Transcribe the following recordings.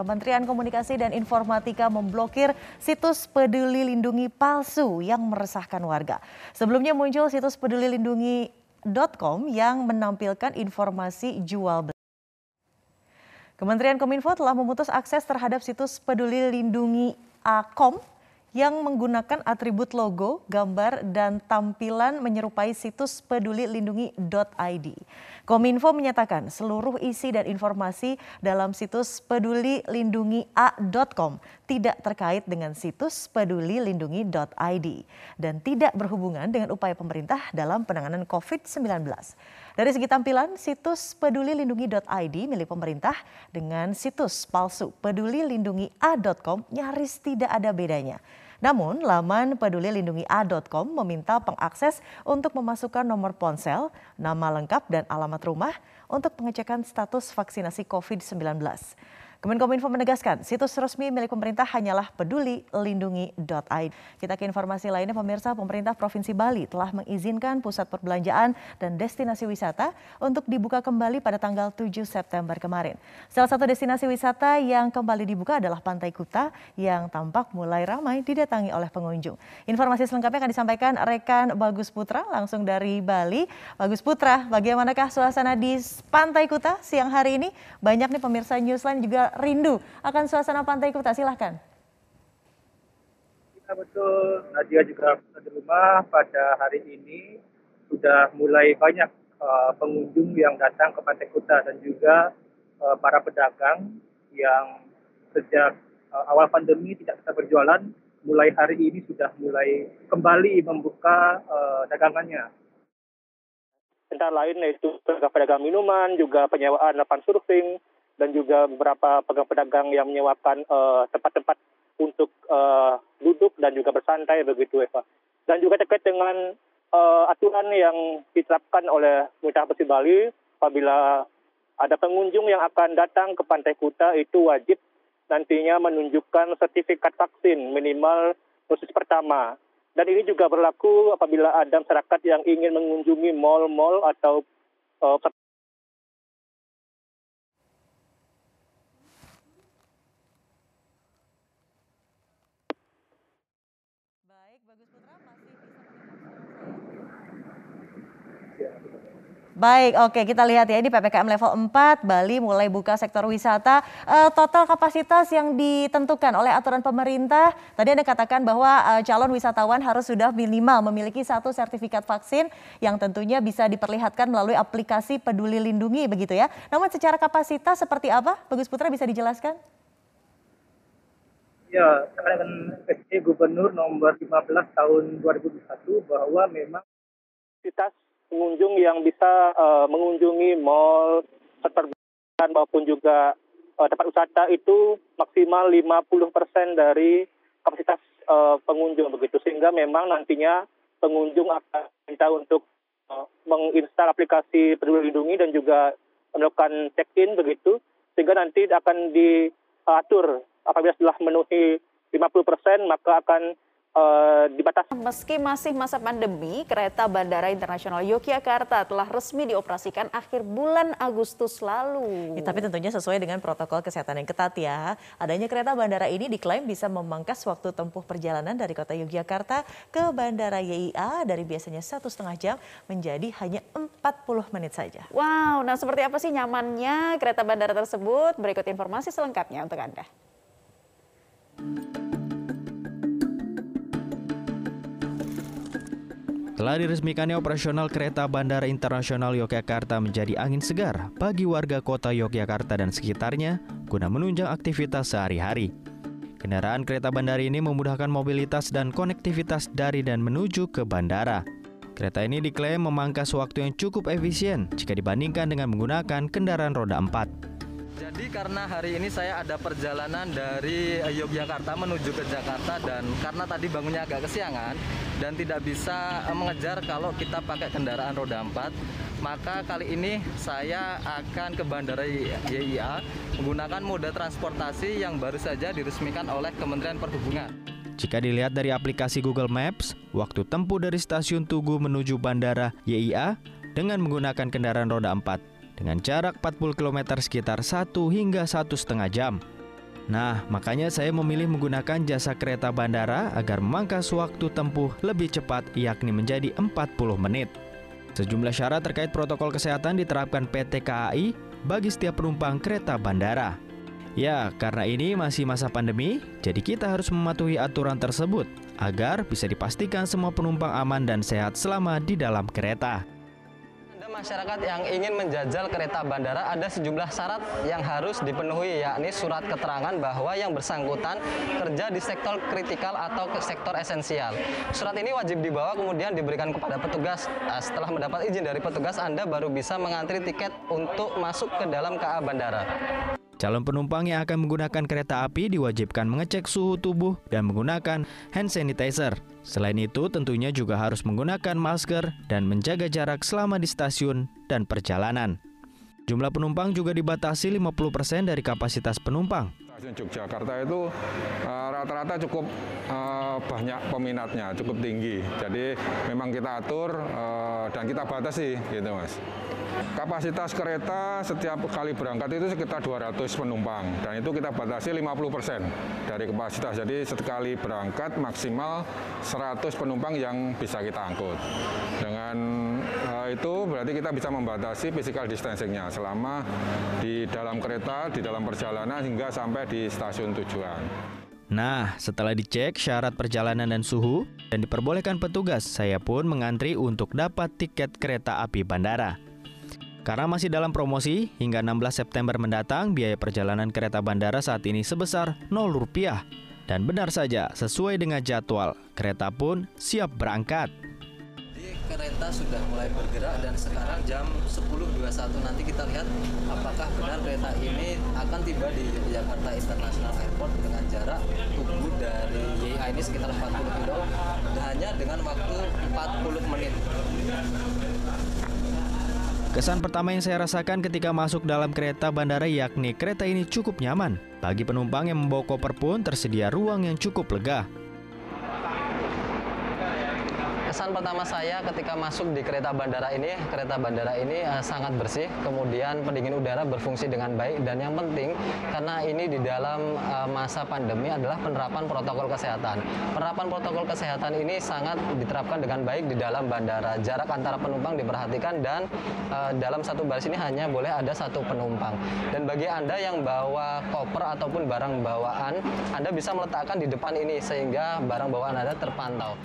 Kementerian Komunikasi dan Informatika memblokir situs peduli lindungi palsu yang meresahkan warga. Sebelumnya muncul situs peduli lindungi.com yang menampilkan informasi jual beli. Kementerian Kominfo telah memutus akses terhadap situs peduli lindungi Akom yang menggunakan atribut logo, gambar, dan tampilan menyerupai situs pedulilindungi.id. Kominfo menyatakan seluruh isi dan informasi dalam situs pedulilindungia.com tidak terkait dengan situs pedulilindungi.id dan tidak berhubungan dengan upaya pemerintah dalam penanganan COVID-19. Dari segi tampilan, situs pedulilindungi.id milik pemerintah dengan situs palsu pedulilindungia.com nyaris tidak ada bedanya. Namun, laman pedulilindungia.com meminta pengakses untuk memasukkan nomor ponsel, nama lengkap, dan alamat rumah untuk pengecekan status vaksinasi COVID-19. Kemenkominfo menegaskan situs resmi milik pemerintah hanyalah pedulilindungi.id. Kita ke informasi lainnya pemirsa pemerintah Provinsi Bali telah mengizinkan pusat perbelanjaan dan destinasi wisata untuk dibuka kembali pada tanggal 7 September kemarin. Salah satu destinasi wisata yang kembali dibuka adalah Pantai Kuta yang tampak mulai ramai didatangi oleh pengunjung. Informasi selengkapnya akan disampaikan rekan Bagus Putra langsung dari Bali. Bagus Putra, bagaimanakah suasana di Pantai Kuta siang hari ini? Banyak nih pemirsa Newsline juga rindu akan suasana pantai Kuta. Silahkan. Ya betul, Nadia juga di rumah pada hari ini sudah mulai banyak uh, pengunjung yang datang ke Pantai Kuta dan juga uh, para pedagang yang sejak uh, awal pandemi tidak bisa berjualan, mulai hari ini sudah mulai kembali membuka uh, dagangannya. Antara lain yaitu pedagang minuman, juga penyewaan lapangan surfing, dan juga beberapa pedagang-pedagang yang menyewakan uh, tempat-tempat untuk uh, duduk dan juga bersantai begitu Eva. Dan juga terkait dengan uh, aturan yang diterapkan oleh Pemerintah Provinsi Bali apabila ada pengunjung yang akan datang ke Pantai Kuta itu wajib nantinya menunjukkan sertifikat vaksin minimal dosis pertama. Dan ini juga berlaku apabila ada masyarakat yang ingin mengunjungi mal-mal atau uh, Baik, oke kita lihat ya ini PPKM level 4 Bali mulai buka sektor wisata. Uh, total kapasitas yang ditentukan oleh aturan pemerintah tadi Anda katakan bahwa uh, calon wisatawan harus sudah minimal memiliki satu sertifikat vaksin yang tentunya bisa diperlihatkan melalui aplikasi Peduli Lindungi begitu ya. Namun secara kapasitas seperti apa? Bagus Putra bisa dijelaskan? Ya, dengan SC Gubernur nomor 15 tahun 2021 bahwa memang kapasitas pengunjung yang bisa uh, mengunjungi mall, perbelanjaan maupun juga uh, tempat wisata itu maksimal 50% dari kapasitas uh, pengunjung begitu. Sehingga memang nantinya pengunjung akan minta untuk uh, menginstal aplikasi Peduli Lindungi dan juga melakukan check-in begitu. Sehingga nanti akan diatur apabila setelah memenuhi 50% maka akan uh, dibatasi. Meski masih masa pandemi, kereta Bandara Internasional Yogyakarta telah resmi dioperasikan akhir bulan Agustus lalu. Ya, tapi tentunya sesuai dengan protokol kesehatan yang ketat ya. Adanya kereta bandara ini diklaim bisa memangkas waktu tempuh perjalanan dari kota Yogyakarta ke Bandara YIA dari biasanya satu setengah jam menjadi hanya 40 menit saja. Wow, nah seperti apa sih nyamannya kereta bandara tersebut? Berikut informasi selengkapnya untuk Anda. Telah diresmikannya operasional kereta Bandara Internasional Yogyakarta menjadi angin segar bagi warga kota Yogyakarta dan sekitarnya guna menunjang aktivitas sehari-hari. Kendaraan kereta bandara ini memudahkan mobilitas dan konektivitas dari dan menuju ke bandara. Kereta ini diklaim memangkas waktu yang cukup efisien jika dibandingkan dengan menggunakan kendaraan roda 4. Jadi karena hari ini saya ada perjalanan dari eh, Yogyakarta menuju ke Jakarta dan karena tadi bangunnya agak kesiangan dan tidak bisa eh, mengejar kalau kita pakai kendaraan roda 4 maka kali ini saya akan ke Bandara YIA menggunakan moda transportasi yang baru saja diresmikan oleh Kementerian Perhubungan. Jika dilihat dari aplikasi Google Maps, waktu tempuh dari stasiun Tugu menuju Bandara YIA dengan menggunakan kendaraan roda 4 dengan jarak 40 km sekitar 1 hingga satu setengah jam. Nah, makanya saya memilih menggunakan jasa kereta bandara agar memangkas waktu tempuh lebih cepat yakni menjadi 40 menit. Sejumlah syarat terkait protokol kesehatan diterapkan PT KAI bagi setiap penumpang kereta bandara. Ya, karena ini masih masa pandemi, jadi kita harus mematuhi aturan tersebut agar bisa dipastikan semua penumpang aman dan sehat selama di dalam kereta masyarakat yang ingin menjajal kereta bandara ada sejumlah syarat yang harus dipenuhi yakni surat keterangan bahwa yang bersangkutan kerja di sektor kritikal atau ke sektor esensial. Surat ini wajib dibawa kemudian diberikan kepada petugas. Nah, setelah mendapat izin dari petugas Anda baru bisa mengantri tiket untuk masuk ke dalam KA bandara. Calon penumpang yang akan menggunakan kereta api diwajibkan mengecek suhu tubuh dan menggunakan hand sanitizer. Selain itu, tentunya juga harus menggunakan masker dan menjaga jarak selama di stasiun dan perjalanan. Jumlah penumpang juga dibatasi 50% dari kapasitas penumpang. Stasiun Yogyakarta itu eh, rata-rata uh, cukup uh, banyak peminatnya, cukup tinggi. Jadi memang kita atur uh, dan kita batasi gitu Mas. Kapasitas kereta setiap kali berangkat itu sekitar 200 penumpang dan itu kita batasi 50% dari kapasitas. Jadi sekali berangkat maksimal 100 penumpang yang bisa kita angkut. Dengan berarti kita bisa membatasi physical distancingnya selama di dalam kereta, di dalam perjalanan hingga sampai di stasiun tujuan. Nah, setelah dicek syarat perjalanan dan suhu dan diperbolehkan petugas, saya pun mengantri untuk dapat tiket kereta api bandara. Karena masih dalam promosi, hingga 16 September mendatang biaya perjalanan kereta bandara saat ini sebesar 0 rupiah. Dan benar saja, sesuai dengan jadwal, kereta pun siap berangkat. Kereta sudah mulai bergerak dan sekarang jam 10.21 nanti kita lihat apakah benar kereta ini akan tiba di Jakarta International Airport dengan jarak tunggu dari YIA ini sekitar 40 kilo hanya dengan waktu 40 menit. Kesan pertama yang saya rasakan ketika masuk dalam kereta bandara yakni kereta ini cukup nyaman. Bagi penumpang yang membawa koper pun tersedia ruang yang cukup lega. Kesan pertama saya ketika masuk di kereta bandara ini, kereta bandara ini uh, sangat bersih, kemudian pendingin udara berfungsi dengan baik dan yang penting karena ini di dalam uh, masa pandemi adalah penerapan protokol kesehatan. Penerapan protokol kesehatan ini sangat diterapkan dengan baik di dalam bandara. Jarak antara penumpang diperhatikan dan uh, dalam satu baris ini hanya boleh ada satu penumpang. Dan bagi Anda yang bawa koper ataupun barang bawaan, Anda bisa meletakkan di depan ini sehingga barang bawaan Anda terpantau.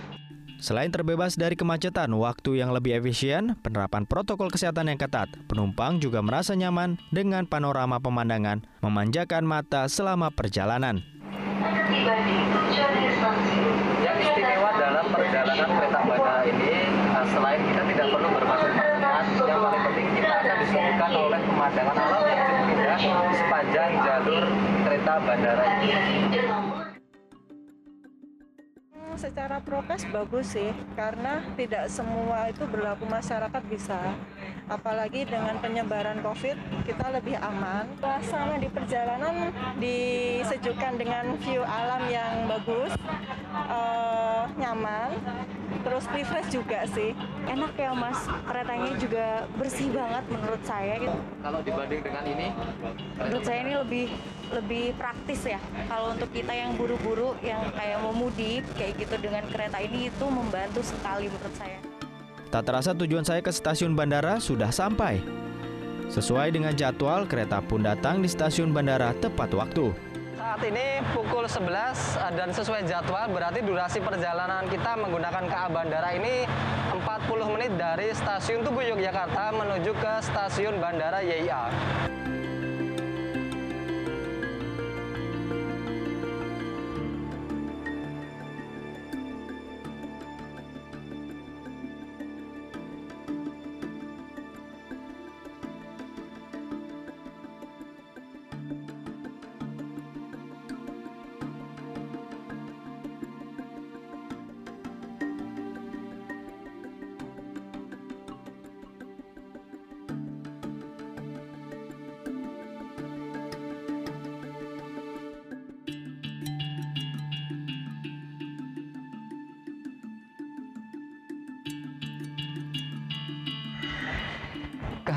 Selain terbebas dari kemacetan, waktu yang lebih efisien, penerapan protokol kesehatan yang ketat, penumpang juga merasa nyaman dengan panorama pemandangan memanjakan mata selama perjalanan. Yang istimewa dalam perjalanan kereta bandara ini, eh, selain kita tidak perlu berpakaian yang paling penting kita akan disuguhkan oleh pemandangan alam yang cukup indah sepanjang jalur kereta bandara ini secara prokes bagus sih karena tidak semua itu berlaku masyarakat bisa. Apalagi dengan penyebaran covid kita lebih aman. Suasana di perjalanan disejukkan dengan view alam yang bagus. Uh, nyaman terus refresh juga sih. Enak ya mas. Keretanya juga bersih banget menurut saya gitu. kalau dibanding dengan ini? Menurut saya ini lebih lebih praktis ya. Kalau untuk kita yang buru-buru yang kayak mau mudik kayak gitu dengan kereta ini itu membantu sekali menurut saya. Tak terasa tujuan saya ke stasiun bandara sudah sampai. Sesuai dengan jadwal kereta pun datang di stasiun bandara tepat waktu saat ini pukul 11 dan sesuai jadwal berarti durasi perjalanan kita menggunakan KA Bandara ini 40 menit dari stasiun Tugu Yogyakarta menuju ke stasiun Bandara YIA.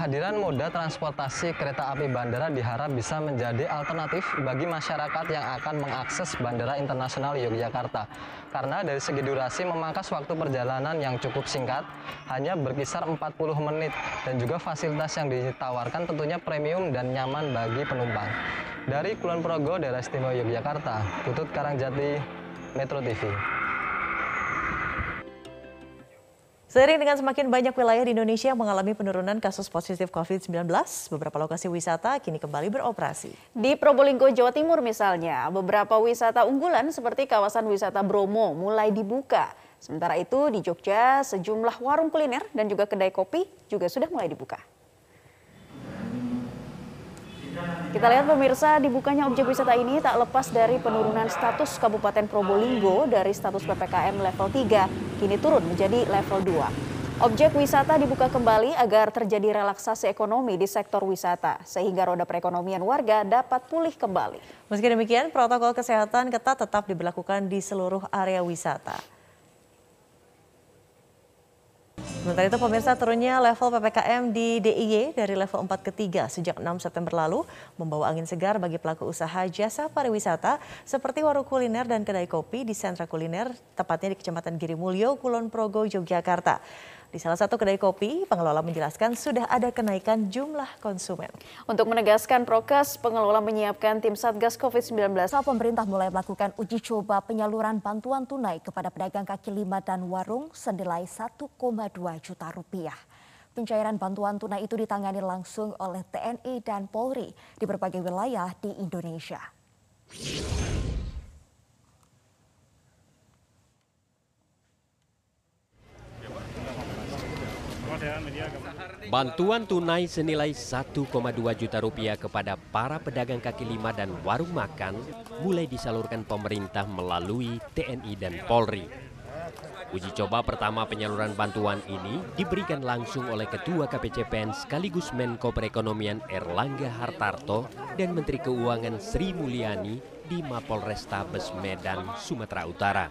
Kehadiran moda transportasi kereta api bandara diharap bisa menjadi alternatif bagi masyarakat yang akan mengakses Bandara Internasional Yogyakarta. Karena dari segi durasi memangkas waktu perjalanan yang cukup singkat, hanya berkisar 40 menit dan juga fasilitas yang ditawarkan tentunya premium dan nyaman bagi penumpang. Dari Kulon Progo, daerah istimewa Yogyakarta, Putut Karangjati, Metro TV. Seiring dengan semakin banyak wilayah di Indonesia yang mengalami penurunan kasus positif COVID-19, beberapa lokasi wisata kini kembali beroperasi. Di Probolinggo, Jawa Timur misalnya, beberapa wisata unggulan seperti kawasan wisata Bromo mulai dibuka. Sementara itu di Jogja, sejumlah warung kuliner dan juga kedai kopi juga sudah mulai dibuka. Kita lihat pemirsa, dibukanya objek wisata ini tak lepas dari penurunan status Kabupaten Probolinggo dari status PPKM level 3 kini turun menjadi level 2. Objek wisata dibuka kembali agar terjadi relaksasi ekonomi di sektor wisata sehingga roda perekonomian warga dapat pulih kembali. Meski demikian, protokol kesehatan ketat tetap diberlakukan di seluruh area wisata. Sementara itu pemirsa turunnya level PPKM di DIY dari level 4 ke 3 sejak 6 September lalu membawa angin segar bagi pelaku usaha jasa pariwisata seperti warung kuliner dan kedai kopi di sentra kuliner tepatnya di Kecamatan Girimulyo, Kulon Progo, Yogyakarta. Di salah satu kedai kopi, pengelola menjelaskan sudah ada kenaikan jumlah konsumen. Untuk menegaskan prokes, pengelola menyiapkan tim Satgas COVID-19. Pemerintah mulai melakukan uji coba penyaluran bantuan tunai kepada pedagang kaki lima dan warung senilai 1,2 juta rupiah. Pencairan bantuan tunai itu ditangani langsung oleh TNI dan Polri di berbagai wilayah di Indonesia. Bantuan tunai senilai 1,2 juta rupiah kepada para pedagang kaki lima dan warung makan mulai disalurkan pemerintah melalui TNI dan Polri. Uji coba pertama penyaluran bantuan ini diberikan langsung oleh Ketua KPCPN sekaligus Menko Perekonomian Erlangga Hartarto dan Menteri Keuangan Sri Mulyani di Mapolrestabes Medan, Sumatera Utara.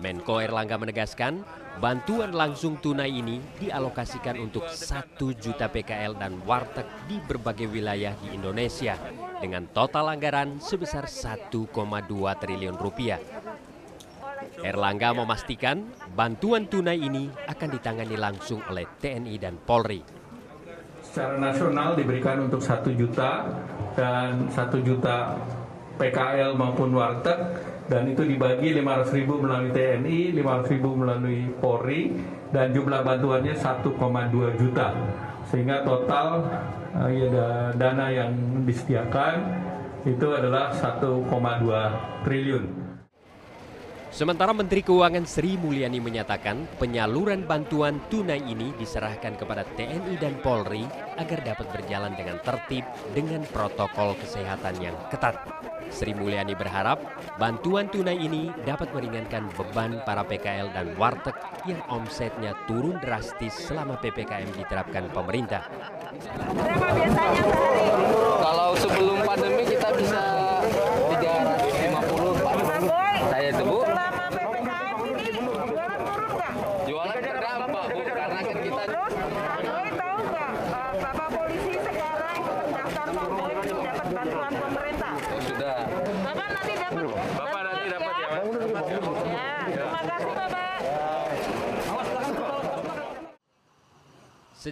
Menko Erlangga menegaskan, bantuan langsung tunai ini dialokasikan untuk 1 juta PKL dan warteg di berbagai wilayah di Indonesia dengan total anggaran sebesar 1,2 triliun rupiah. Erlangga memastikan bantuan tunai ini akan ditangani langsung oleh TNI dan Polri. Secara nasional diberikan untuk 1 juta dan 1 juta PKL maupun warteg dan itu dibagi 500 ribu melalui TNI, 500 ribu melalui Polri dan jumlah bantuannya 1,2 juta sehingga total uh, ya, dana yang disediakan itu adalah 1,2 triliun. Sementara Menteri Keuangan Sri Mulyani menyatakan penyaluran bantuan tunai ini diserahkan kepada TNI dan Polri agar dapat berjalan dengan tertib dengan protokol kesehatan yang ketat. Sri Mulyani berharap bantuan tunai ini dapat meringankan beban para PKL dan warteg yang omsetnya turun drastis selama PPKM diterapkan pemerintah. Kalau sebelum pandemi kita bisa 350 Pak. Saya itu Bu. Jualan berapa Bu? Karena kan kita tahu nggak Bapak polisi sekarang daftar formulir dapat bantuan pemerintah. sudah. Bapak nanti dapat. Bapak nanti dapat ya, Mas? Ya, terima kasih Bapak.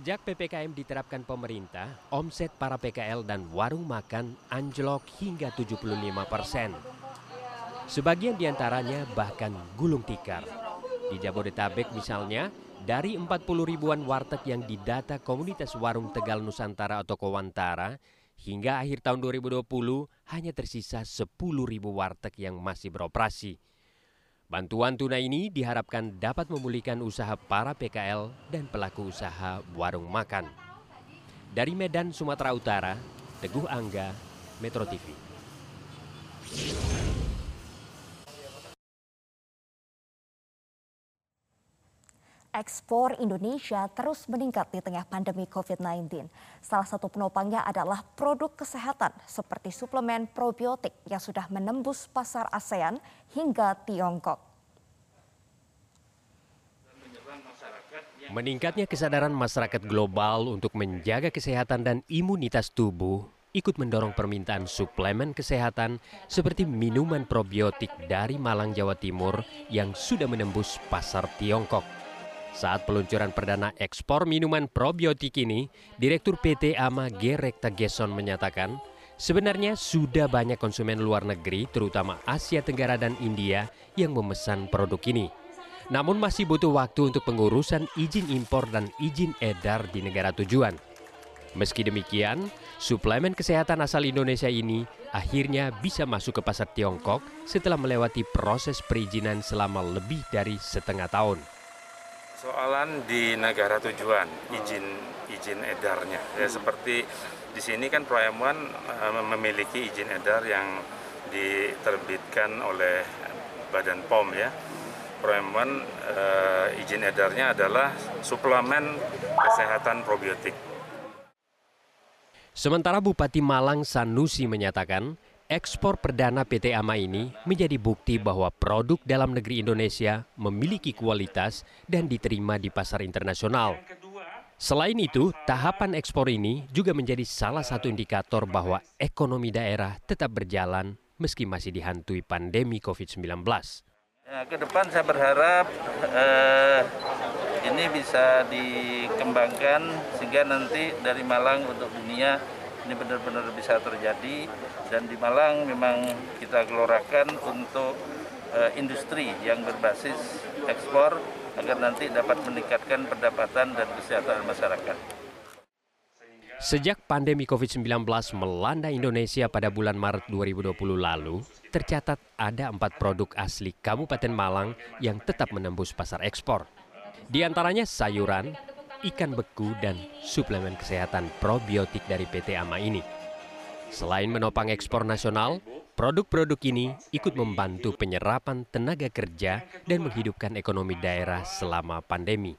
Sejak PPKM diterapkan pemerintah, omset para PKL dan warung makan anjlok hingga 75 persen. Sebagian di antaranya bahkan gulung tikar. Di Jabodetabek misalnya, dari 40 ribuan warteg yang didata komunitas warung Tegal Nusantara atau Kowantara, hingga akhir tahun 2020 hanya tersisa 10 ribu warteg yang masih beroperasi. Bantuan tunai ini diharapkan dapat memulihkan usaha para PKL dan pelaku usaha warung makan. Dari Medan, Sumatera Utara, Teguh Angga, Metro TV. Ekspor Indonesia terus meningkat di tengah pandemi COVID-19. Salah satu penopangnya adalah produk kesehatan seperti suplemen probiotik yang sudah menembus pasar ASEAN hingga Tiongkok. Meningkatnya kesadaran masyarakat global untuk menjaga kesehatan dan imunitas tubuh ikut mendorong permintaan suplemen kesehatan seperti minuman probiotik dari Malang, Jawa Timur yang sudah menembus pasar Tiongkok. Saat peluncuran perdana ekspor minuman probiotik ini, Direktur PT AMA Gerek Tageson menyatakan, sebenarnya sudah banyak konsumen luar negeri, terutama Asia Tenggara dan India, yang memesan produk ini. Namun masih butuh waktu untuk pengurusan izin impor dan izin edar di negara tujuan. Meski demikian, suplemen kesehatan asal Indonesia ini akhirnya bisa masuk ke pasar Tiongkok setelah melewati proses perizinan selama lebih dari setengah tahun. Soalan di negara tujuan, izin izin edarnya. Ya seperti di sini kan Proemuan memiliki izin edar yang diterbitkan oleh Badan POM ya Proemen uh, izin edarnya adalah suplemen kesehatan probiotik. Sementara Bupati Malang Sanusi menyatakan, ekspor perdana PT AMA ini menjadi bukti bahwa produk dalam negeri Indonesia memiliki kualitas dan diterima di pasar internasional. Selain itu, tahapan ekspor ini juga menjadi salah satu indikator bahwa ekonomi daerah tetap berjalan meski masih dihantui pandemi COVID-19. Ya, ke depan saya berharap eh, ini bisa dikembangkan sehingga nanti dari Malang untuk dunia ini benar-benar bisa terjadi dan di Malang memang kita gelorakan untuk eh, industri yang berbasis ekspor agar nanti dapat meningkatkan pendapatan dan kesejahteraan masyarakat. Sejak pandemi COVID-19 melanda Indonesia pada bulan Maret 2020 lalu, tercatat ada empat produk asli Kabupaten Malang yang tetap menembus pasar ekspor. Di antaranya sayuran, ikan beku, dan suplemen kesehatan probiotik dari PT AMA ini. Selain menopang ekspor nasional, produk-produk ini ikut membantu penyerapan tenaga kerja dan menghidupkan ekonomi daerah selama pandemi.